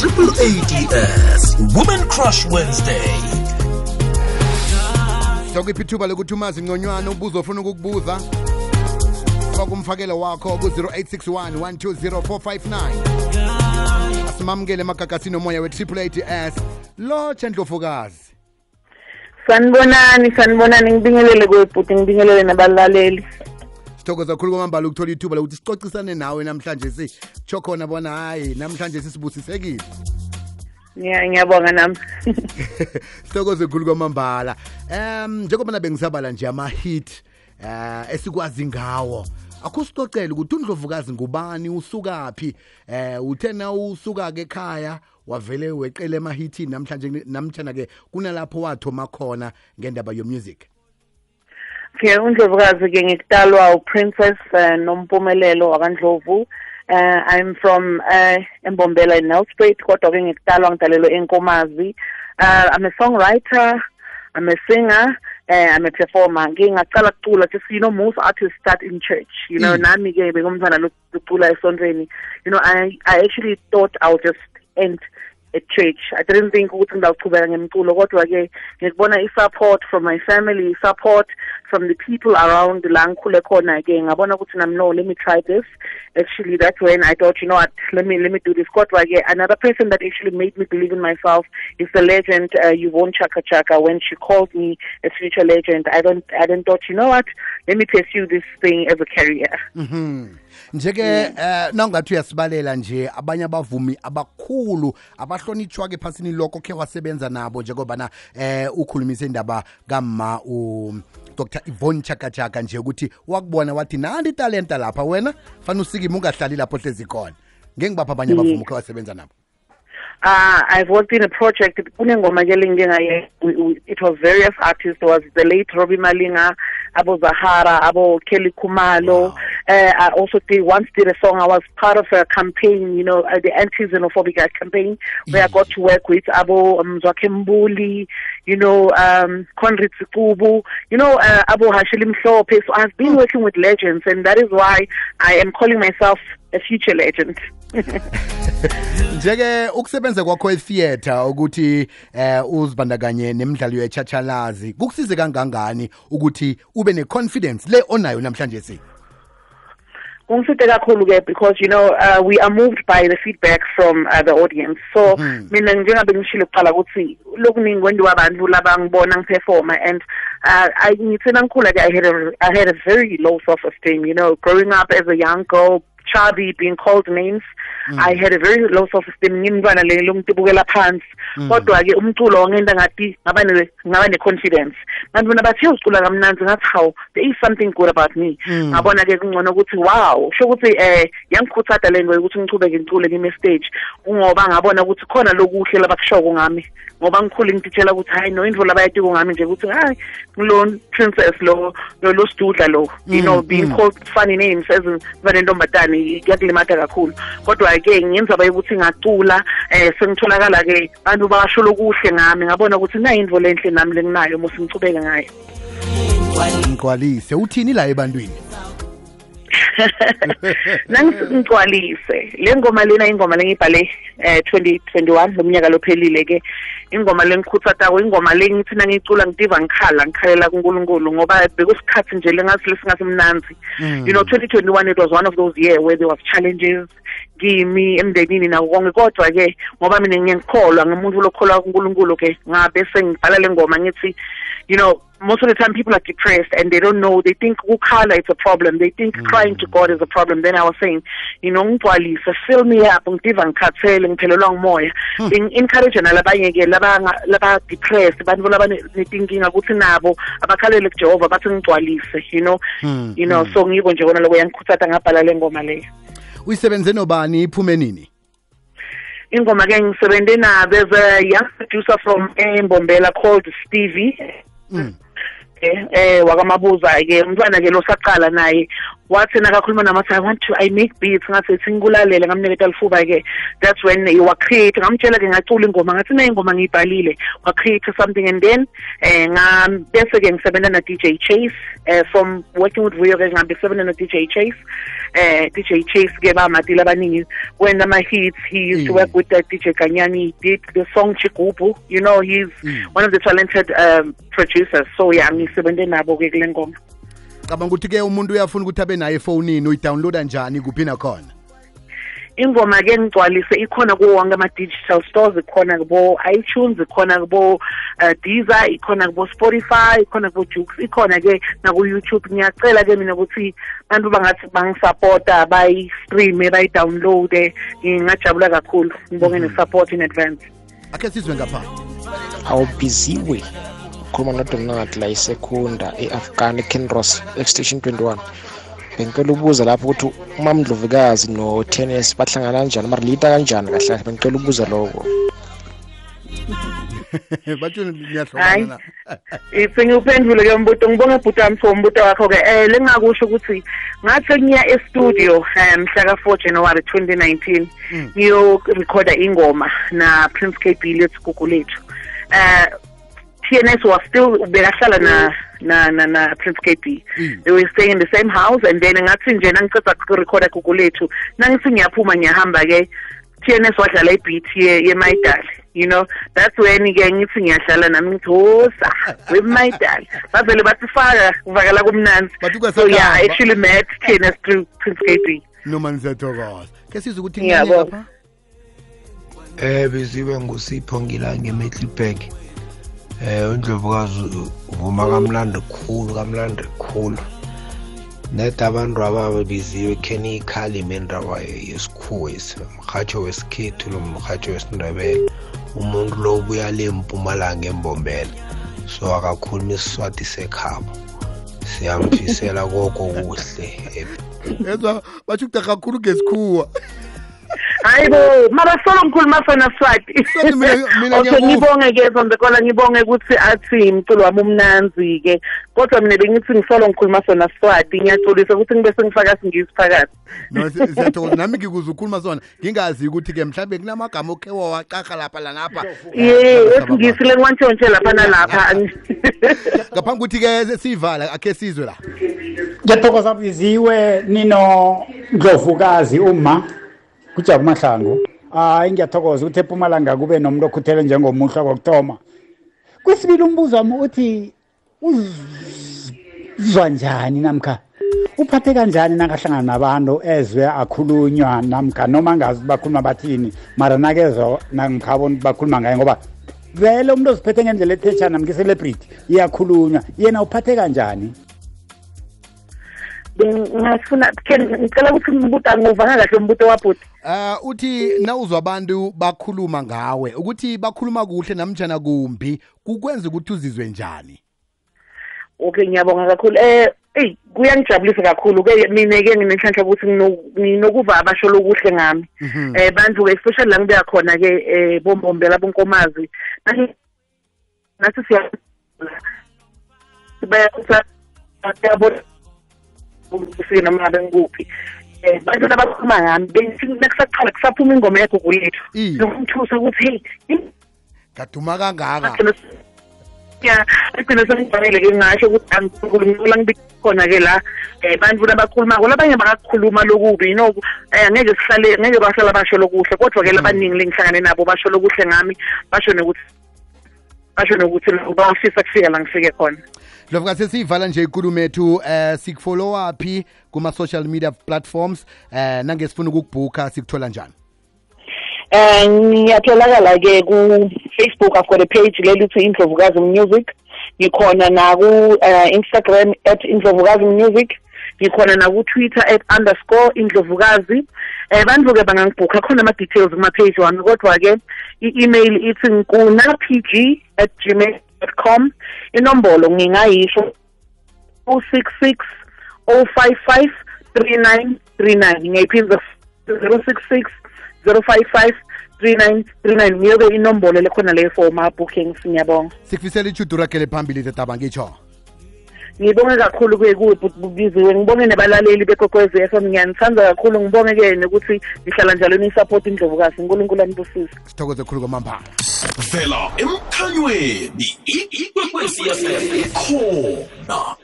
Triple ADS Women Crush Wednesday. sokuphi ithuba lokuthi umazi ngconywana ubuzo ofuna ukukubuza. Faka umfakelo wakho ku-0861 120 asimamukele emagagasini omoya we-triple ads lotsha ndlovukazi sanibonani sanibonani. Ngibingelele kwebhuti ngibingelele nabalaleli sithokoza kakhulu kwamambala ukuthola ithuba lokuthi sicocisane nawe namhlanje si tsho khona bona hayi namhlanje sisibusisekile. Ngiya- ngiyabonga nami. Sithokoze kakhulu kwamambala. Um njengoba bengisabala nje ama-hit eh esikwazi ngawo akusicocela ukuthi undlovukazi ngubani usukaphi? Eh uthe na usuka-ke ekhaya wavele weqele emahithini namhlanje namtshana-ke kunalapho wathoma khona ngendaba yomusic. Okay undlovukazi-ke ngikutalwa uprincess uh, nompumelelo wakandlovu uh, i'm from uh, embombela in nelspruit kodwa-ke ngikutalwa ngidalelwe enkomazi uh, i'm a songwriter i'm a singer uh, i'm a performer. Ngingacala kucula just you know most artists start in church. You know Mm. nami-ke bengumntwana lokucula esontweni you know I, i actually thought i'll just end at church. I didn't think ukuthi ngizawuchubeka ngemculo kodwa-ke ngikubona i-support from my family i-support from the people around la ngikhule khona-ke ngabona ukuthi nami no let me try this actually that's when i thought you know what let me let me do this. Kodwa-ke another person that actually made me believe in myself is the legend uh, Yvonne Chaka Chaka. When she called me a future legend i don't i then thought you know what let me pursue this thing as a career. Mhm. nje-ke um nawungathi uyasibalela nje abanye abavumi abakhulu abahlonitshwa-ke phasini lokho khe wasebenza nabo njengobana um ukhulumise indaba kamma udr ivon chakachaka nje ukuthi wakubona wathi nandi italenta lapha wena fanele usikime ungahlali lapho hlezi khona ngeke ngibapha abanye abavumi ukhe wasebenza nabo Uh, I've worked in a project. It was various artists. There was the late Robbie Malinga, Abo Zahara, Abo Kelly Kumalo. Uh, I also did once did a song. I was part of a campaign, you know, uh, the anti-xenophobic campaign, where I got to work with Abo Mbuli, you know, um, Conrad you know, uh, Abo Hashilim Mhlope. So I've been working with legends, and that is why I am calling myself a future legend. nje-ke ukusebenza kwakho etheatre ukuthi eh uzibandakanye nemidlalo yechachalazi kukusize kangangani ukuthi ube ne-confidence le onayo namhlanje si kungiside kakhulu ke because you know uh, we are moved by the feedback from uh, the audience. So mina njengabe ngishilo kuqala ukuthi lokuningi kwendiwa abantu labangibona ngiperforma and uh, I ngithena ngikhula ke I had a I had a very low self esteem you know growing up as a young girl chubby being called names. I had a very low self esteem ngimntwana le lomtibukela phansi. Kodwa ke umculo wangenda ngathi ngaba ne ngaba ne confidence abantu bona bathi uzicula kamnandi ngathi how there is something good about me. Ngabona ke kungcono ukuthi wow. Sho ukuthi eh yangikhuthaza le nto ukuthi ngichubeke ngicule kimi stage ngoba ngabona ukuthi khona lokuhle labakushoko ngami. Ngoba ngikhule ngititshela ukuthi hayi no indvo labayatiko ngami nje ukuthi hayi ngilo princess lo lo sidudla lo you know being called funny names as vanentombatane kuyakulimata kakhulu. Kodwa ke ngenza baye ukuthi ngacula eh sengitholakala ke abantu basho lokuhle ngami. Ngabona ukuthi nayi indvo lenhle nami lenginayo musi ngicubeke ngayo. Ngigcwalise. Uthini la ebantwini? nangigcwalise. Le ngoma lena ingoma lengibhale eh 2021 lomnyaka lophelile ke ingoma lengikhuthatako ingoma le ngithi nangicula ngitiva ngikhala ngikhalela kuNkulunkulu ngoba bekusikhathi nje lengathi lesingasemnanzi you know 2021 it was one of those year where there was challenges kimi emndenini nako konke. Kodwa ke ngoba mina ngumuntu lokholwa kuNkulunkulu ke ngabe sengibhala le ngoma ngithi you know most of the time people are depressed and they don't know they think ukukhala is a problem. They think mm. crying to god is a problem. Then i was saying you know ngigcwalise fill me up ngidiva ngikhathele ngiphelelwa ngumoya. Hmm. Encourage nalabanye ke laba laba depressed abantu laba netinkinga ukuthi nabo abakhalele kujehova bathi ngigcwalise you know? Hmm, you know hmm. so ngiko nje kona lokho yangikhuthaza ngabhala le ngoma leyo uyisebenze nobani? Iphume nini? Ingoma ke ngisebenze na there's a young producer from Embombela called Stevie. Eh wakamabuza ke umntwana ke losaqala naye. Wathi nakakhuluma namathi i want to i make beats. Ngasethi ngikulalele ngamniketa lifuba ke. That's when wacreate ngamtshela ke ngacula ingoma. Ngathi na ingoma ngiyibhalile. Wacreate something and then eh bese ke ngisebenza na DJ Chase eh from working with Vuyo ke ngihambe sebenza na DJ Chase. Eh DJ Chase ke ba madila abaningi. When ama hits he used to work with uh, DJ Kanyani he did the song Chigubu you know he's mm. one of the talented um, producers. So yeah ngisebenze nabo ke kule ngoma. Cabanga ukuthi ke umuntu uyafuna ukuthi abe naye efonini uyidownloada njani kuphi nakhona ingoma ke ngigcwalise ikhona kuwo wonke ama-digital stores ikhona kubo iTunes ikhona kubo uh, Deezer ikhona kubo Spotify ikhona kubo Joox ikhona ke naku YouTube ngiyacela ke mina ukuthi abantu bangathi bangisupporta bayi-streame bayi-downloade. Ngingajabula kakhulu. Ngibonge mhm. ne-support in advance. Akhe sizwe ngapha. Awubhiziwe ukhuluma nodonald la isekunda e-afghan kinross exstation 21 bengicela ukubuza lapho ukuthi umamdlovukazi no-tennis bahlangana kanjani mara liyita kanjani kahle kahle? Bengicela ukubuza lokho. Batshoni niyahlobana sengiwuphendule ke umbuto ngibonge bhuti wami for umbuto wakho-ke um lengingakusho ukuthi ngathi ngiya estudio um mhla ka-four january twenty nineteen mm. ngiyorekhoda ingoma na prince k b lethu gugu lethu um TNS was still bekahlala na na na na Prince KB mm. they were staying in the same house and then ngathi nje nangiceda ukurecorda gugu lethu nangithi ngiyaphuma ngiyahamba ke TNS wadlala ibeat ye yeMaidali you know? That's when ke ngithi ngiyadlala nami ngithi hosa weMaidali bavele bathifaka kuvakala kumnanzi. So yeah I actually met TNS through Prince KB noma ngisathokoza ke sizwe ukuthi ngiyapha eh beziwe ngusipho ngilange Middelburg eh uNdlovukazi uvuma kamnandi kukhulu kamnandi kukhulu net abantu ababa biziwe kheni ikhalime indaba yesikhuwa mrhatsho wesikhethu lo mrhatsho wesindebele. Umuntu lo ubuya le mpumalanga embombela. So akakhuluma isiswati sekhabo. Siyamfisela koko kuhle yezwa batsho ukuda kakhulu ngesikhuwa. Hayi bo mabasolo ngikhuluma sona swati. Okay ngibonge ke zombekola ngibonge ukuthi athi imculo wami umnanzi ke. Kodwa mina bengithi ngisolo ngikhuluma sona swati. Ngiyaxolisa ukuthi ngibe sengifaka singisi phakathi. No siyathokoza. Nami ngikuze ukhuluma sona. Ngingazi ukuthi ke mhlawumbe kunamagama okhe wawaqaqa lapha lanapha ye esingisi lengiwantshontshe lapha nalapha. Ngaphambi ukuthi ke siyivala akhe sizwe la. Ngiyathokoza biziwe nino ndlovukazi uma. Kujabu mahlangu hayi ngiyathokoza ukuthi epumalanga kube nomuntu okhuthele njengomuhla kokuthoma kwesibili umbuzo wami uthi uzwa njani namkha uphathe kanjani nakahlangana nabantu ezwe akhulunywa namkha noma ngazi bakhuluma bathini mara nakezwa namkhabona bakhuluma ngaye ngoba vele umuntu oziphethe ngendlela ethetshana mke-celebrity iyakhulunywa yena uphathe kanjani? Ngingafuna ngicela ukuthi ngibuta nguvanga kahle umbuto wabhuti uh uthi nawuzwa abantu bakhuluma ngawe ukuthi bakhuluma kuhle namjana kumbi kukwenza ukuthi uzizwe njani? Okay ngiyabonga kakhulu. Eh eyi kuyangijabulisa kakhulu. Ke mina ke nginenhlanhla ukuthi nginokuva abasho lokuhle ngami. Mhm. eh bantu especially la ngibeya khona ke eh bombombela bonkomazi nathi siya siyabona ukuthi noma ngabe ngikuphi um bantu labakhuluma ngami bengithi nakusaqala kusaphuma ingoma yagugu lethu ngomthusa ukuthi hey kaduma kangaka. Ya agcine sengifanele-ke ngasho ukuthi angikhulumela ngibikhona-ke la um bantu labakhulumako labanye bakakukhuluma lokubi you know um angeke sihlale ngeke bahlala basho lokuhle kodwa-ke labaningi lengihlangane nabo basho lokuhle ngami basho nokuthi basho nokuthi bafisa kufika la ngifike khona. ndlovuka sesiyivala nje ikulumo ethu eh sikufolowaphi kuma-social media platforms eh nangesifuna ukukubhukha sikuthola njani? Eh ngiyatholakala-ke ku-facebook i've got a page lelithi indlovukazi music. Ngikhona naku-instagram eh, uh, at indlovukazi music. Ngikhona naku-twitter at underscore indlovukazi. Um eh, bantu-ke bangangibhukha khona ama-details kuma-page wami. Kodwa-ke i-email ithi nkunapg at gmail com. Inombolo ngingayisho 066 055 3939 ngiyayiphinza 066 055 3939 ngiyobe inombolo lekhona leyo for ma bookings ngiyabonga. Sikufisela ichudu rakele phambili tetaba ngitsho ngibonge kakhulu ke kuwe bubiziwe ngibonge nabalaleli bekwekwezi f m ngiyanithanda kakhulu ngibonge-ke nokuthi nihlala njalo niyisupport indlovukazi unkulunkulu anibusise sithokoze khulu kwamambala vela emkhanyweni ikwekwezi fm ikhona